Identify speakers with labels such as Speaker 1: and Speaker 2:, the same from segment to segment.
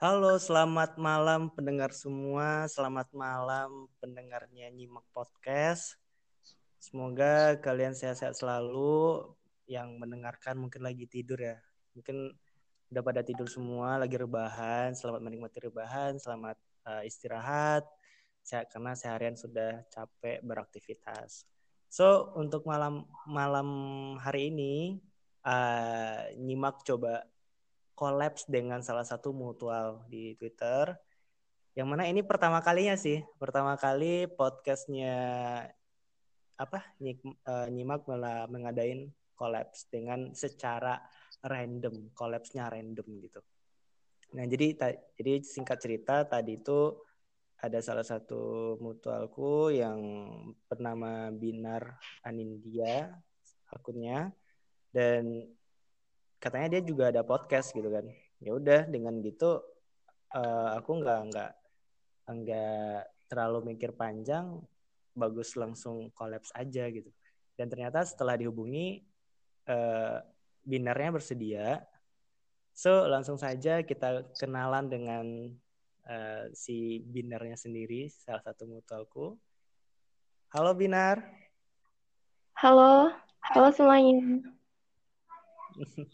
Speaker 1: Halo, selamat malam pendengar semua. Selamat malam pendengarnya Nyimak Podcast. Semoga kalian sehat-sehat selalu. Yang mendengarkan mungkin lagi tidur ya. Mungkin udah pada tidur semua, lagi rebahan. Selamat menikmati rebahan, selamat uh, istirahat. Saya, karena seharian sudah capek beraktivitas. So, untuk malam malam hari ini uh, Nyimak coba kolaps dengan salah satu mutual di Twitter. Yang mana ini pertama kalinya sih, pertama kali podcastnya apa uh, nyimak malah mengadain kolaps dengan secara random, kolapsnya random gitu. Nah jadi jadi singkat cerita tadi itu ada salah satu mutualku yang bernama Binar Anindya akunnya dan katanya dia juga ada podcast gitu kan. Ya udah dengan gitu uh, aku nggak nggak nggak terlalu mikir panjang bagus langsung kolaps aja gitu. Dan ternyata setelah dihubungi uh, binarnya bersedia. So langsung saja kita kenalan dengan uh, si binarnya sendiri salah satu mutualku halo binar.
Speaker 2: Halo. Halo semuanya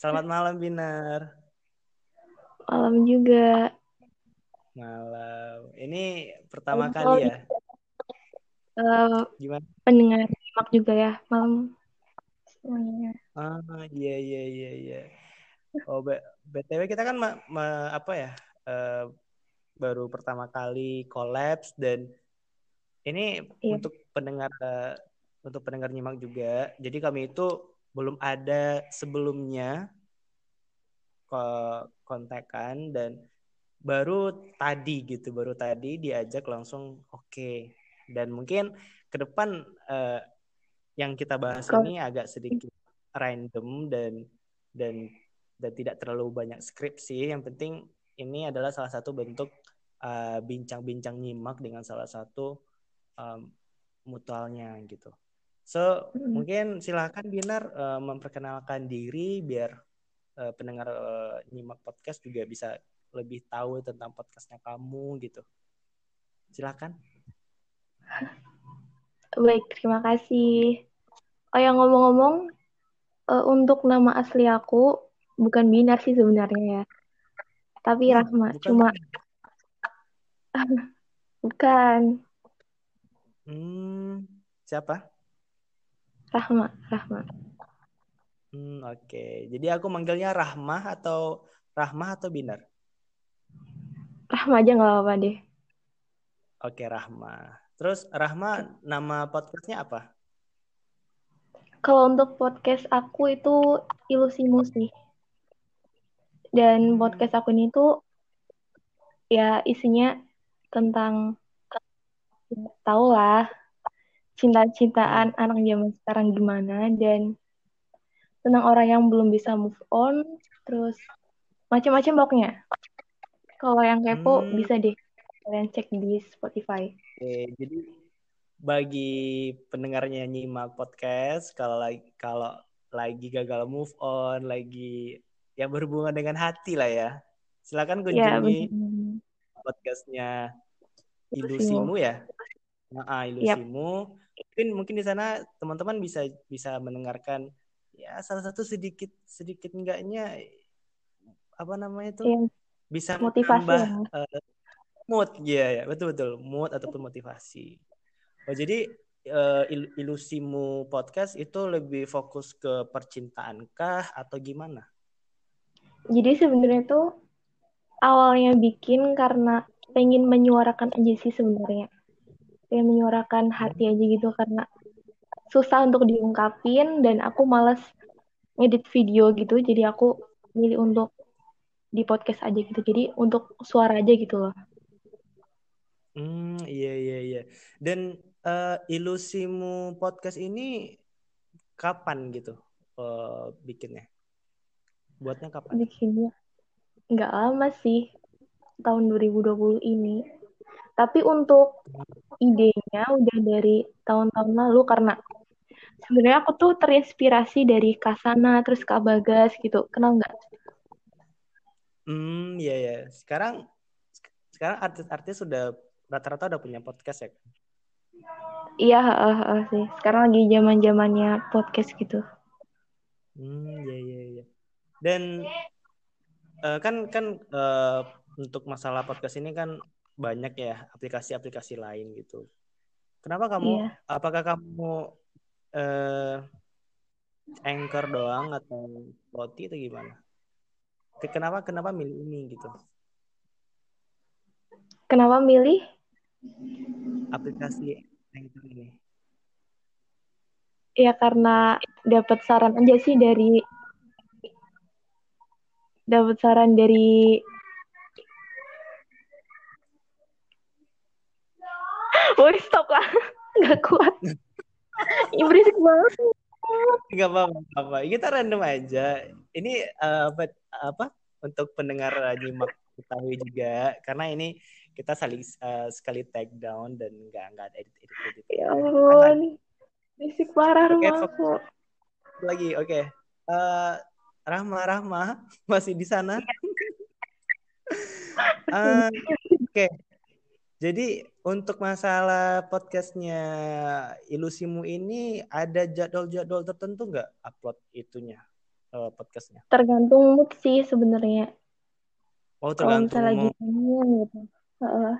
Speaker 1: Selamat malam Binar.
Speaker 2: Malam juga.
Speaker 1: Malam. Ini pertama malam. kali ya?
Speaker 2: Uh, Gimana? Pendengar simak juga ya malam semuanya.
Speaker 1: Ah iya iya iya iya. Oh btw kita kan ma, ma, apa ya? Uh, baru pertama kali kolaps dan ini iya. untuk pendengar uh, untuk pendengar nyimak juga. Jadi kami itu belum ada sebelumnya kontekan dan baru tadi gitu baru tadi diajak langsung oke. Okay. dan mungkin ke depan uh, yang kita bahas ini agak sedikit random dan dan dan tidak terlalu banyak skrip sih. Yang penting ini adalah salah satu bentuk eh, bincang-bincang uh, nyimak dengan salah satu um, mutualnya gitu So hmm. mungkin silakan Binar uh, memperkenalkan diri biar uh, pendengar uh, nyimak podcast juga bisa lebih tahu tentang podcastnya kamu gitu. Silakan.
Speaker 2: Baik, terima kasih. Oh yang ngomong-ngomong uh, untuk nama asli aku bukan Binar sih sebenarnya ya. Tapi hmm, Rahma bukan cuma bukan.
Speaker 1: Hmm, siapa?
Speaker 2: Rahma, Rahma.
Speaker 1: Hmm, oke. Okay. Jadi aku manggilnya Rahmah atau Rahmah atau Binar?
Speaker 2: Rahma aja nggak apa-apa deh.
Speaker 1: Oke, okay, Rahma. Terus Rahma nama podcastnya apa?
Speaker 2: Kalau untuk podcast aku itu Ilusimu sih. Dan hmm. podcast aku ini tuh ya isinya tentang tau lah cinta-cintaan anak zaman sekarang gimana dan tentang orang yang belum bisa move on terus macam-macam pokoknya. Kalau yang kepo hmm. bisa deh kalian cek di Spotify.
Speaker 1: Oke, jadi bagi pendengarnya nyimak podcast kalau lagi kalau lagi gagal move on lagi yang berhubungan dengan hati lah ya. Silakan ya, kunjungi ya, podcastnya ilusimu ya. Nah, ilusimu. yep mungkin mungkin di sana teman-teman bisa bisa mendengarkan ya salah satu sedikit sedikit enggaknya apa namanya itu? Ya. bisa motivasi menambah ya. uh, mood. Ya ya betul betul. Mood ataupun motivasi. Oh jadi uh, il ilusimu podcast itu lebih fokus ke percintaan kah atau gimana?
Speaker 2: Jadi sebenarnya tuh awalnya bikin karena pengen menyuarakan aja sih sebenarnya pengen menyuarakan hati aja gitu karena susah untuk diungkapin dan aku males ngedit video gitu. Jadi aku milih untuk di podcast aja gitu. Jadi untuk suara aja gitu loh.
Speaker 1: Hmm iya iya iya. Dan uh, ilusimu podcast ini kapan gitu uh, bikinnya? Buatnya kapan?
Speaker 2: Bikinnya nggak lama sih tahun 2020 ini tapi untuk idenya udah dari tahun-tahun lalu karena sebenarnya aku tuh terinspirasi dari Kasana terus Kak Bagas gitu. Kenal nggak?
Speaker 1: Hmm, iya ya. Sekarang sekarang artis-artis sudah rata-rata udah punya podcast ya?
Speaker 2: Iya, uh, uh, sih. Sekarang lagi zaman-zamannya podcast gitu.
Speaker 1: Hmm, iya iya iya. Dan uh, kan kan uh, untuk masalah podcast ini kan banyak ya aplikasi-aplikasi lain gitu. Kenapa kamu? Iya. Apakah kamu uh, anchor doang atau roti atau gimana? kenapa kenapa milih ini gitu
Speaker 2: kenapa milih
Speaker 1: aplikasi Anchor ini
Speaker 2: ya karena dapat saran aja sih dari dapat saran dari Woi stop lah nggak kuat Ini berisik banget
Speaker 1: Gak apa-apa, apa. Kita random aja. Ini uh, apa, apa untuk pendengar nyimak ketahui juga karena ini kita saling uh, sekali take down dan nggak nggak ada edit edit edit.
Speaker 2: Ya ampun, bisik parah okay, rumahku.
Speaker 1: Lagi, oke. Okay. Uh, eh, Rahma, Rahma masih di sana. uh, oke. Okay. Jadi untuk masalah podcastnya Ilusimu ini ada jadwal-jadwal tertentu nggak upload itunya uh, podcastnya?
Speaker 2: Tergantung mood sih sebenarnya.
Speaker 1: Oh tergantung
Speaker 2: Kalau lagi gitu. Uh.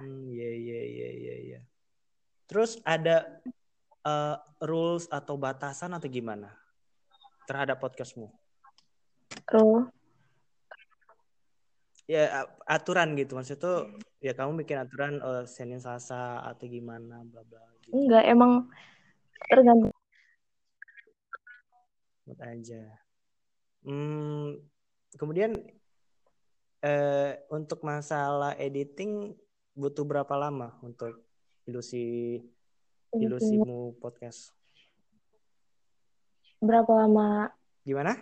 Speaker 1: Hmm, iya iya iya iya. Ya. Terus ada uh, rules atau batasan atau gimana terhadap podcastmu?
Speaker 2: Oh,
Speaker 1: ya aturan gitu. Maksud tuh ya kamu bikin aturan uh, Senin Selasa atau gimana bla bla gitu.
Speaker 2: enggak emang tergantung.
Speaker 1: Buat aja. Hmm, kemudian eh, untuk masalah editing butuh berapa lama untuk ilusi ilusimu podcast?
Speaker 2: Berapa lama?
Speaker 1: Gimana?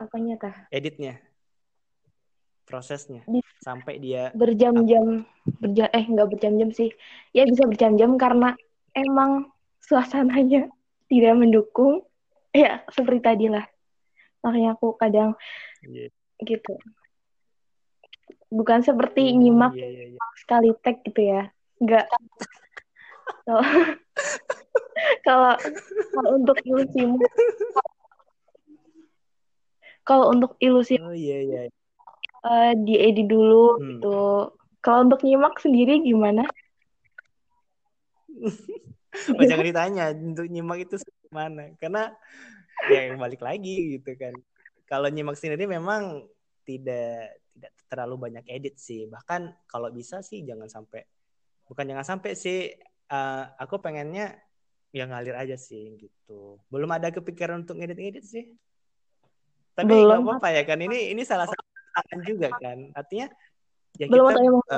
Speaker 2: Apanya kah
Speaker 1: editnya prosesnya. Sampai dia
Speaker 2: berjam-jam berjam eh nggak berjam-jam sih. Ya bisa berjam-jam karena emang suasananya tidak mendukung. Ya seperti tadi lah. Makanya aku kadang yeah. gitu. Bukan seperti hmm, nyimak yeah, yeah, yeah. sekali tag gitu ya. Nggak. Kalau kalau kalau untuk ilusimu. Kalau untuk ilusi
Speaker 1: oh, yeah, yeah
Speaker 2: uh, diedit dulu hmm. gitu. Kalau untuk nyimak sendiri gimana?
Speaker 1: oh, jangan ditanya untuk nyimak itu gimana, karena ya balik lagi gitu kan. Kalau nyimak sendiri memang tidak tidak terlalu banyak edit sih. Bahkan kalau bisa sih jangan sampai bukan jangan sampai sih uh, aku pengennya ya ngalir aja sih gitu. Belum ada kepikiran untuk ngedit-ngedit sih. Tapi nggak apa-apa ya kan ini ini salah satu tangan juga kan. Artinya
Speaker 2: ya belum kita, ada yang uh,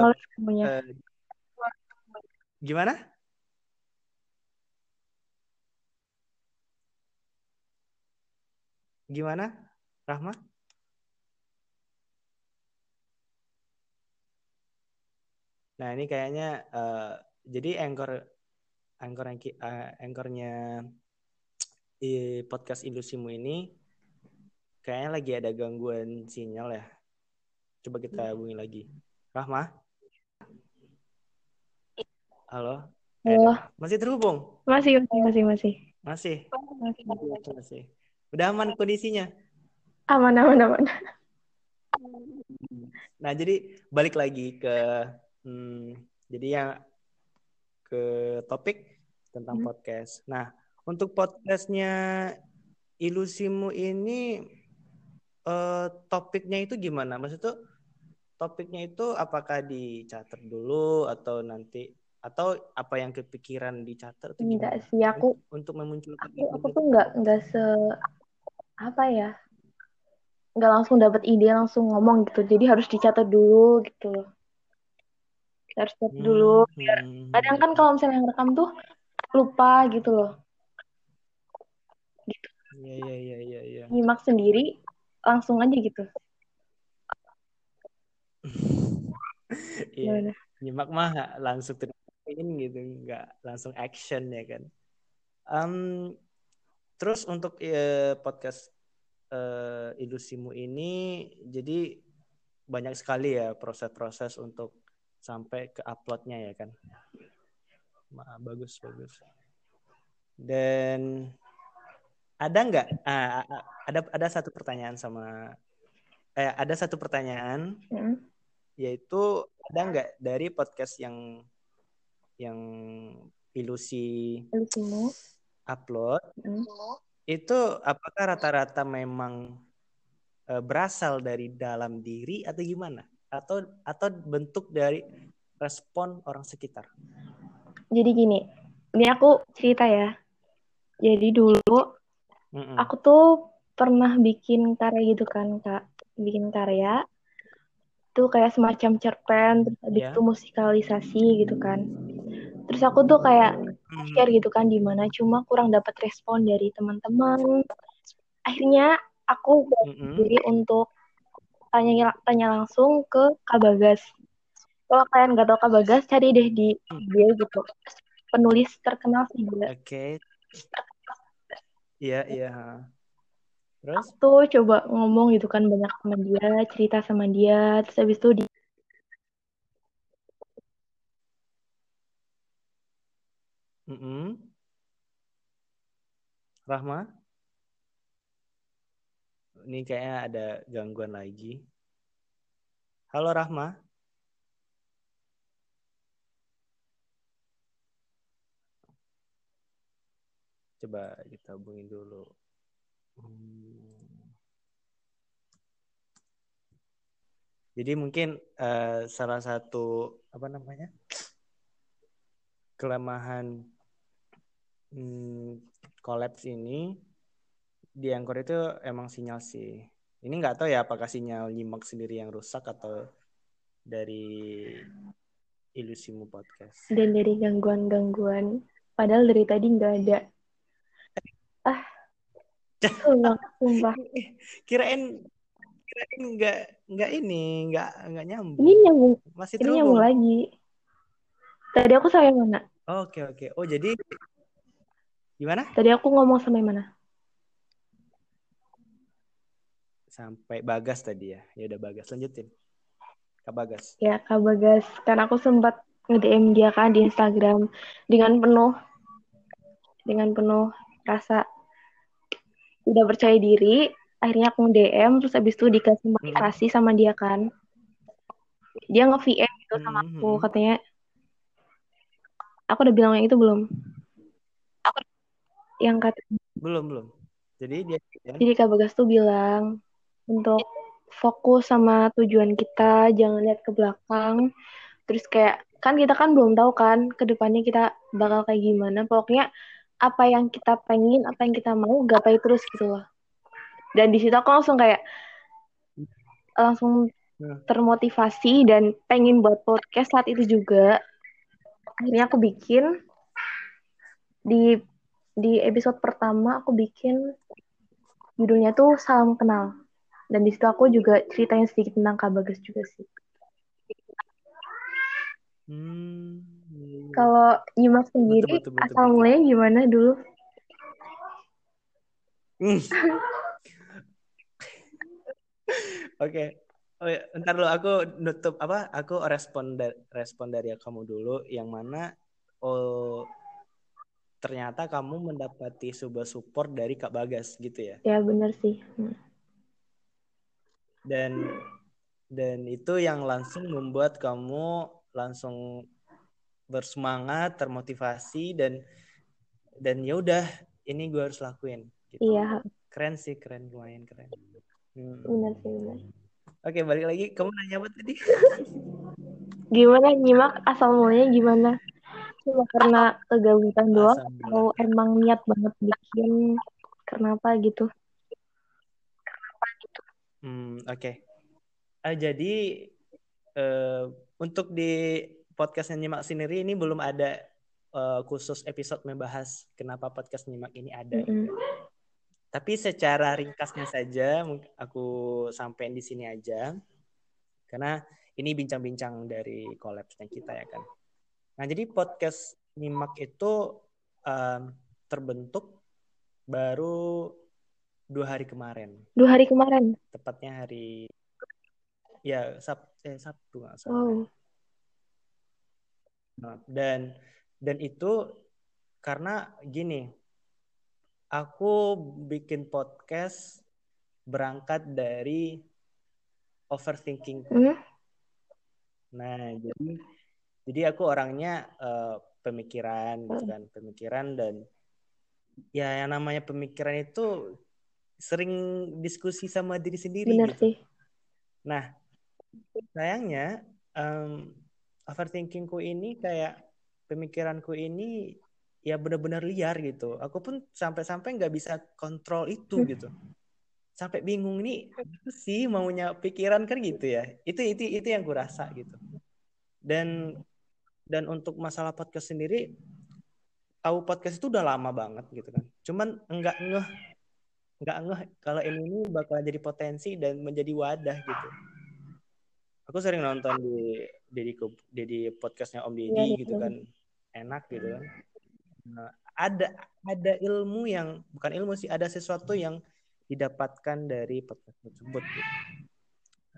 Speaker 2: uh,
Speaker 1: gimana? Gimana Rahma? Nah ini kayaknya uh, jadi anchor anchor uh, anchornya di podcast Ilusimu ini kayaknya lagi ada gangguan sinyal ya Coba kita hubungi lagi. Rahma? Halo?
Speaker 2: Halo.
Speaker 1: Masih terhubung?
Speaker 2: Masih, masih, masih.
Speaker 1: Masih? Masih. Masih. Udah aman kondisinya?
Speaker 2: Aman, aman, aman.
Speaker 1: Nah, jadi balik lagi ke hmm, jadi yang ke topik tentang hmm. podcast. Nah, untuk podcastnya Ilusimu ini uh, topiknya itu gimana? Maksudnya topiknya itu apakah dicatat dulu atau nanti atau apa yang kepikiran dicatat
Speaker 2: atau enggak sih aku
Speaker 1: untuk memunculkan
Speaker 2: aku, aku tuh enggak enggak se apa ya enggak langsung dapat ide langsung ngomong gitu. Jadi harus dicatat dulu gitu harus catat hmm, dulu biar hmm. kadang kan kalau misalnya yang rekam tuh lupa gitu loh.
Speaker 1: Gitu. Iya iya iya iya ya.
Speaker 2: nyimak sendiri langsung aja gitu
Speaker 1: Iya. Nyimak mah langsung terpain gitu, nggak langsung action ya kan. Um, terus untuk uh, podcast uh, Ilusimu ini, jadi banyak sekali ya proses-proses untuk sampai ke uploadnya ya kan. Ma, bagus bagus. Dan ada nggak? Ah, ada ada satu pertanyaan sama eh ada satu pertanyaan
Speaker 2: Mm.
Speaker 1: Yaitu ada nggak dari podcast yang yang ilusi
Speaker 2: Ilusimu.
Speaker 1: upload
Speaker 2: Mm.
Speaker 1: itu apakah rata-rata memang eh, berasal dari dalam diri atau gimana? Atau atau bentuk dari respon orang sekitar?
Speaker 2: Jadi gini, ini aku cerita ya. Jadi dulu
Speaker 1: Mm-mm.
Speaker 2: aku tuh pernah bikin karya gitu kan, Kak. Bikin karya. Itu kayak semacam cerpen, terus habis
Speaker 1: Ya.
Speaker 2: itu musikalisasi gitu kan. Terus aku tuh kayak
Speaker 1: Hmm.
Speaker 2: share gitu kan di mana cuma kurang dapat respon dari teman-teman. Akhirnya aku diri untuk tanya tanya langsung ke Kak Bagas. Kalau kalian nggak tahu Kak Bagas, cari deh di dia gitu. Penulis terkenal sih dia.
Speaker 1: Oke. Iya, iya. ha. Terus?
Speaker 2: Tuh coba ngomong gitu kan banyak sama dia, cerita sama dia, terus habis itu di
Speaker 1: Mm-mm. Rahma? Ini kayaknya ada gangguan lagi. Halo Rahma? Coba kita hubungin dulu. Jadi mungkin eh, salah satu apa namanya kelemahan hmm, kolaps ini di Anchor itu emang sinyal sih. Ini nggak tahu ya apakah sinyal nyimak sendiri yang rusak atau dari ilusimu podcast.
Speaker 2: dan dari gangguan-gangguan. Padahal dari tadi nggak ada. Ah, sumpah, sumpah.
Speaker 1: Kirain kirain nggak nggak ini nggak nggak nyambung.
Speaker 2: Ini nyambung,
Speaker 1: Masih
Speaker 2: ini nyambung lagi. Tadi aku sampai mana?
Speaker 1: Oke oke. Oh jadi gimana?
Speaker 2: Tadi aku ngomong sampai mana?
Speaker 1: Sampai Bagas tadi ya. Ya udah Bagas lanjutin. Kak Bagas.
Speaker 2: Ya, Kak Bagas. Karena aku sempat nge-DM dia kan di Instagram dengan penuh dengan penuh rasa tidak percaya diri. Akhirnya aku nge-DM, terus habis itu dikasih motivasi sama dia kan. Dia nge-VM gitu sama aku,
Speaker 1: Mhm.
Speaker 2: katanya. Aku udah bilang yang itu belum? Aku yang kata
Speaker 1: Belum belum. Jadi dia
Speaker 2: Jadi Kak Bagas tuh bilang untuk fokus sama tujuan kita, jangan lihat ke belakang. Terus kayak kan kita kan belum tahu kan ke depannya kita bakal kayak gimana. Pokoknya apa yang kita pengen, apa yang kita mau, gapai terus gitu loh. Dan di situ aku langsung kayak langsung
Speaker 1: Hmm.
Speaker 2: termotivasi dan pengen buat podcast saat itu juga. Akhirnya aku bikin di di episode pertama aku bikin judulnya tuh salam kenal dan di situ aku juga ceritain sedikit tentang Kak Bagas juga sih
Speaker 1: Hmm.
Speaker 2: Kalau Yimas sendiri
Speaker 1: Betul, betul, betul,
Speaker 2: asal
Speaker 1: betul.
Speaker 2: mulanya gimana dulu
Speaker 1: Hmm. Oke. Oh, ya, ntar dulu aku nutup apa? Aku respon dari respon dari kamu dulu yang mana oh ternyata kamu mendapati sebuah support dari Kak Bagas gitu ya.
Speaker 2: ya bener sih Hmm.
Speaker 1: Dan dan itu yang langsung membuat kamu langsung bersemangat, termotivasi dan dan ya udah ini gue harus lakuin gitu.
Speaker 2: iya
Speaker 1: Keren sih, keren lumayan keren. Hmm.
Speaker 2: bener sih bener
Speaker 1: Oke, balik lagi. Kamu nanya apa tadi?
Speaker 2: gimana nyimak asal mulanya gimana cuma karena kegabutan doang atau emang niat banget bikin kenapa gitu
Speaker 1: Hmm, oke. Ah, jadi eh, untuk di podcastnya Nyimak sendiri ini belum ada eh, khusus episode membahas kenapa podcast Nyimak ini ada.
Speaker 2: Mm-mm.
Speaker 1: gitu. Tapi secara ringkasnya saja aku sampein di sini aja. Karena ini bincang-bincang dari collapse-nya kita ya kan. Nah, jadi podcast Nyimak itu em, terbentuk baru dua hari kemarin.
Speaker 2: dua hari kemarin
Speaker 1: Tepatnya hari ya Sab eh, Sabtu nggak salah.
Speaker 2: Wow.
Speaker 1: Nah, dan dan itu karena gini, aku bikin podcast berangkat dari overthinking.
Speaker 2: Hmm?
Speaker 1: Nah, jadi jadi aku orangnya uh, pemikiran gitu kan, pemikiran dan ya yang namanya pemikiran itu sering diskusi sama diri sendiri
Speaker 2: Bener
Speaker 1: gitu.
Speaker 2: sih.
Speaker 1: Nah, sayangnya um, overthinkingku ini kayak pemikiranku ini ya benar-benar liar gitu. Aku pun sampai-sampai nggak bisa kontrol itu
Speaker 2: Hmm.
Speaker 1: gitu. Sampai bingung nih sih maunya pikiran kan gitu ya. Itu itu itu yang kurasa gitu. Dan dan untuk masalah podcast sendiri tahu podcast itu udah lama banget gitu kan. Cuman enggak ngeh nggak ngeh kalau ini ini bakal jadi potensi dan menjadi wadah gitu. Aku sering nonton di Dedi Dedi podcastnya Om Deddy
Speaker 2: Iya,
Speaker 1: gitu kan, enak gitu kan. Nah, ada ada ilmu yang bukan ilmu sih, ada sesuatu yang didapatkan dari podcast tersebut. Gitu.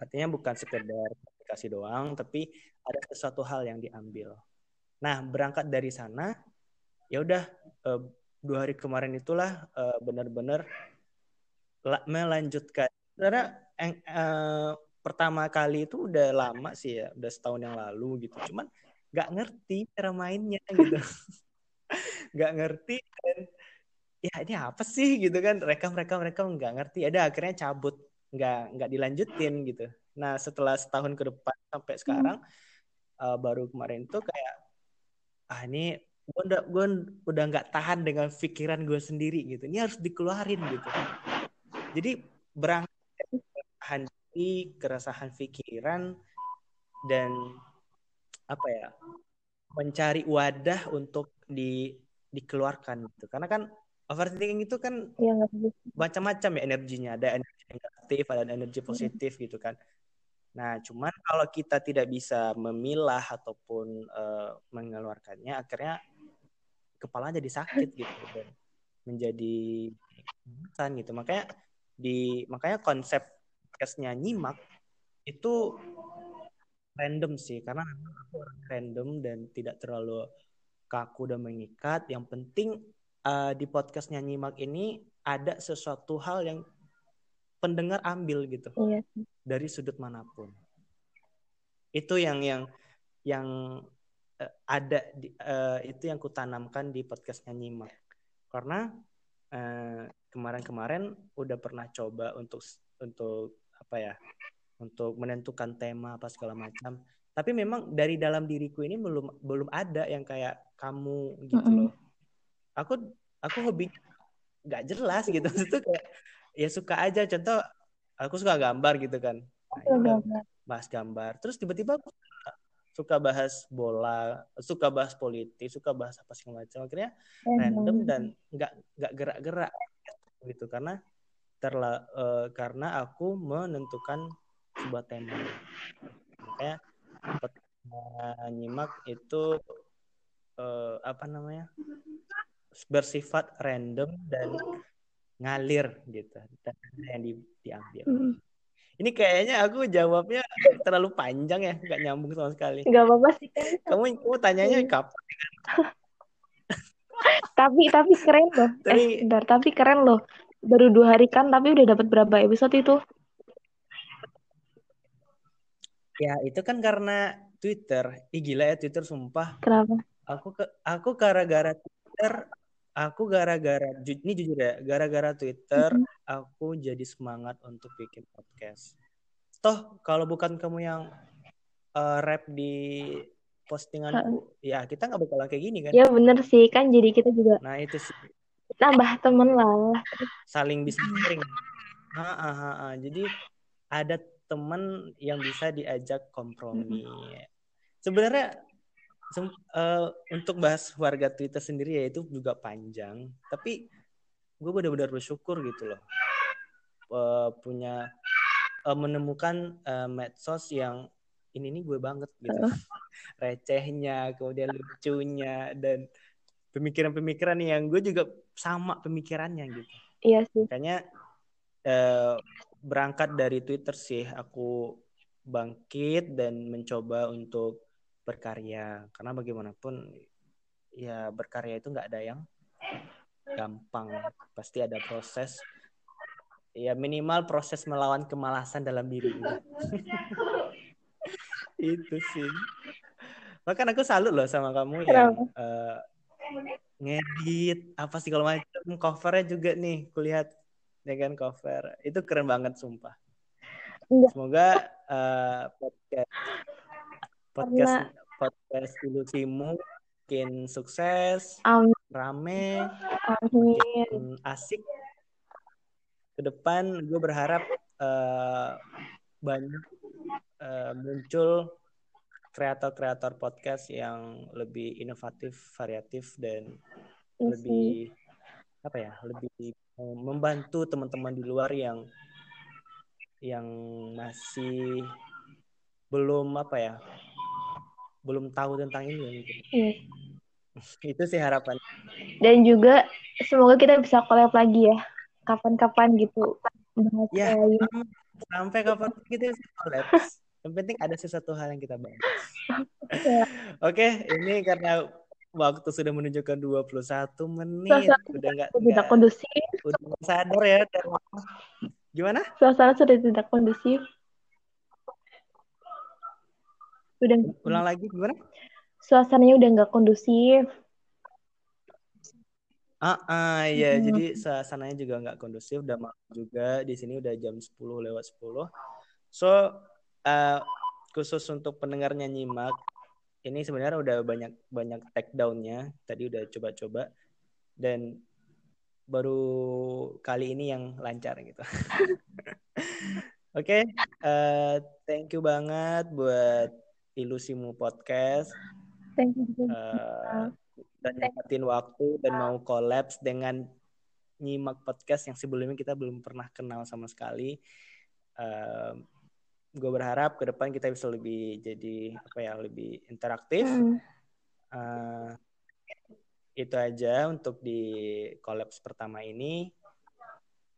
Speaker 1: Artinya bukan sekedar aplikasi doang, tapi ada sesuatu hal yang diambil. Nah, berangkat dari sana, ya udah eh, dua hari kemarin itulah eh, benar-benar la- melanjutkan. Karena pertama kali itu udah lama sih ya, udah setahun yang lalu gitu. Cuman nggak ngerti cara mainnya gitu, nggak ngerti dan ya ini apa sih gitu kan? Mereka mereka mereka nggak ngerti. Ada akhirnya cabut, nggak nggak dilanjutin gitu. Nah setelah setahun ke depan sampai sekarang eh, baru kemarin tuh kayak ah ini gue udah gue udah nggak tahan dengan pikiran gue sendiri gitu. Ini harus dikeluarin gitu. Jadi berangkat diri, keresahan pikiran dan apa ya mencari wadah untuk di dikeluarkan gitu. Karena kan overthinking itu kan
Speaker 2: Iya sih?
Speaker 1: macam-macam ya energinya. Ada energi negatif, ada energi positif gitu kan. Nah, cuman kalau kita tidak bisa memilah ataupun eh, mengeluarkannya, akhirnya kepala jadi sakit gitu dan menjadi bosan gitu. Makanya di makanya konsep podcastnya nyimak itu random sih karena memang aku orang random dan tidak terlalu kaku dan mengikat. Yang penting eh, di podcastnya nyimak ini ada sesuatu hal yang pendengar ambil gitu
Speaker 2: Iya.
Speaker 1: dari sudut mana pun. Itu yang yang yang eh, ada di, eh, itu yang kutanamkan di podcastnya nyimak. Karena kemarin-kemarin udah pernah coba untuk untuk apa ya? Untuk menentukan tema apa segala macam. Tapi memang dari dalam diriku ini belum belum ada yang kayak kamu gitu loh. Aku aku hobi nggak jelas gitu. Itu kayak ya suka aja contoh aku suka gambar gitu kan. Nah, ya bahas gambar. Terus tiba-tiba aku suka, suka bahas bola, suka bahas politik, suka bahas apa segala macam. Akhirnya random dan nggak nggak gerak-gerak gitu karena terla eh, karena aku menentukan sebuah tema. Makanya nyimak itu eh, apa namanya bersifat random dan ngalir gitu dan yang di, diambil.
Speaker 2: Mm.
Speaker 1: Ini kayaknya aku jawabnya terlalu panjang ya, nggak nyambung sama sekali.
Speaker 2: Nggak apa-apa sih kan.
Speaker 1: Kamu kamu tanyanya kapan?
Speaker 2: Tapi tapi keren loh. Eh,
Speaker 1: Tapi-
Speaker 2: bentar, tapi keren loh. Baru dua hari kan, tapi udah dapat berapa episode itu?
Speaker 1: Ya itu kan karena Twitter. Ih gila ya Twitter sumpah.
Speaker 2: Kenapa?
Speaker 1: Aku ke aku gara-gara Twitter, aku gara-gara ju- ini jujur ya, gara-gara Twitter
Speaker 2: Mhm.
Speaker 1: aku jadi semangat untuk bikin podcast. Toh kalau bukan kamu yang eh, rap di postinganku, ya kita nggak bakalan kayak gini kan.
Speaker 2: Ya bener sih, kan jadi kita juga
Speaker 1: Nah itu sih
Speaker 2: nambah temen lah.
Speaker 1: saling bisa sharing. Ah, ah, ah, ah. Jadi ada teman yang bisa diajak kompromi. Sebenarnya sem- eh, untuk bahas warga Twitter sendiri ya itu juga panjang, tapi gue benar-benar bersyukur gitu loh Eh, punya eh, menemukan eh, medsos yang ini nih gue banget gitu, recehnya, kemudian lucunya dan pemikiran-pemikiran yang gue juga sama pemikirannya gitu.
Speaker 2: Iya sih.
Speaker 1: Makanya eh, berangkat dari Twitter sih aku bangkit dan mencoba untuk berkarya. Karena bagaimanapun ya berkarya itu nggak ada yang gampang. Pasti ada proses. Ya minimal proses melawan kemalasan dalam diri. Itu sih. Bahkan aku salut loh sama kamu yang uh, ngedit apa sih kalau macam covernya juga nih kulihat. Ya kan cover. Itu keren banget sumpah. Semoga uh, podcast podcast Karena... podcast ilusimu makin sukses
Speaker 2: Amin.
Speaker 1: rame
Speaker 2: Amin.
Speaker 1: makin asik. Ke depan gue berharap uh, banyak uh, muncul kreator-kreator podcast yang lebih inovatif, variatif dan
Speaker 2: Isi.
Speaker 1: lebih apa ya, lebih membantu teman-teman di luar yang yang masih belum apa ya, belum tahu tentang ini. Gitu.
Speaker 2: Yes.
Speaker 1: Itu sih harapan.
Speaker 2: Dan juga semoga kita bisa collab lagi ya, kapan-kapan gitu.
Speaker 1: Ya, sampai kapan kita bisa collab. Yang penting ada sesuatu hal yang kita bahas. Oke, ini karena waktu sudah menunjukkan 21 menit.
Speaker 2: Suasana
Speaker 1: udah enggak
Speaker 2: tidak kondusif.
Speaker 1: Udah sadar ya. Gimana?
Speaker 2: Suasana sudah tidak kondusif. Udah
Speaker 1: ulang lagi gimana?
Speaker 2: Suasananya udah nggak kondusif.
Speaker 1: Ah, ah iya, hmm. jadi suasananya juga nggak kondusif, udah malam juga di sini udah jam 10 lewat 10. So, uh, khusus untuk pendengarnya nyimak ini sebenarnya udah banyak banyak take downnya tadi udah coba-coba dan baru kali ini yang lancar gitu. Oke, okay, uh, thank you banget buat Ilusimu Podcast.
Speaker 2: Thank you.
Speaker 1: Uh, dan nyempatin waktu dan mau kolaps dengan nyimak podcast yang sebelumnya kita belum pernah kenal sama sekali. Uh, gue berharap ke depan kita bisa lebih jadi apa ya lebih interaktif. Mm. uh, itu aja untuk di kolaps pertama ini.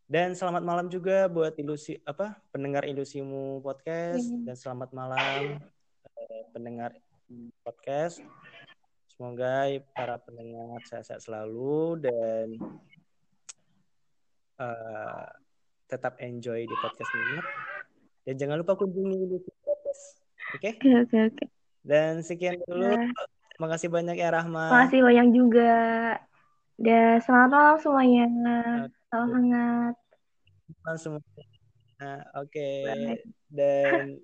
Speaker 1: Dan selamat malam juga buat ilusi apa pendengar ilusimu podcast. Mm. dan selamat malam uh, pendengar podcast. Semoga para pendengar sehat-sehat selalu dan uh, tetap enjoy di podcast ini dan jangan lupa kunjungi YouTube Podcast. Oke?
Speaker 2: Oke, oke, oke.
Speaker 1: Dan sekian dulu. Ya. Makasih banyak ya Rahma.
Speaker 2: Makasih banyak juga. Dan selamat malam semuanya. Salam hangat.
Speaker 1: Selamat semuanya. Oke. Okay. Dan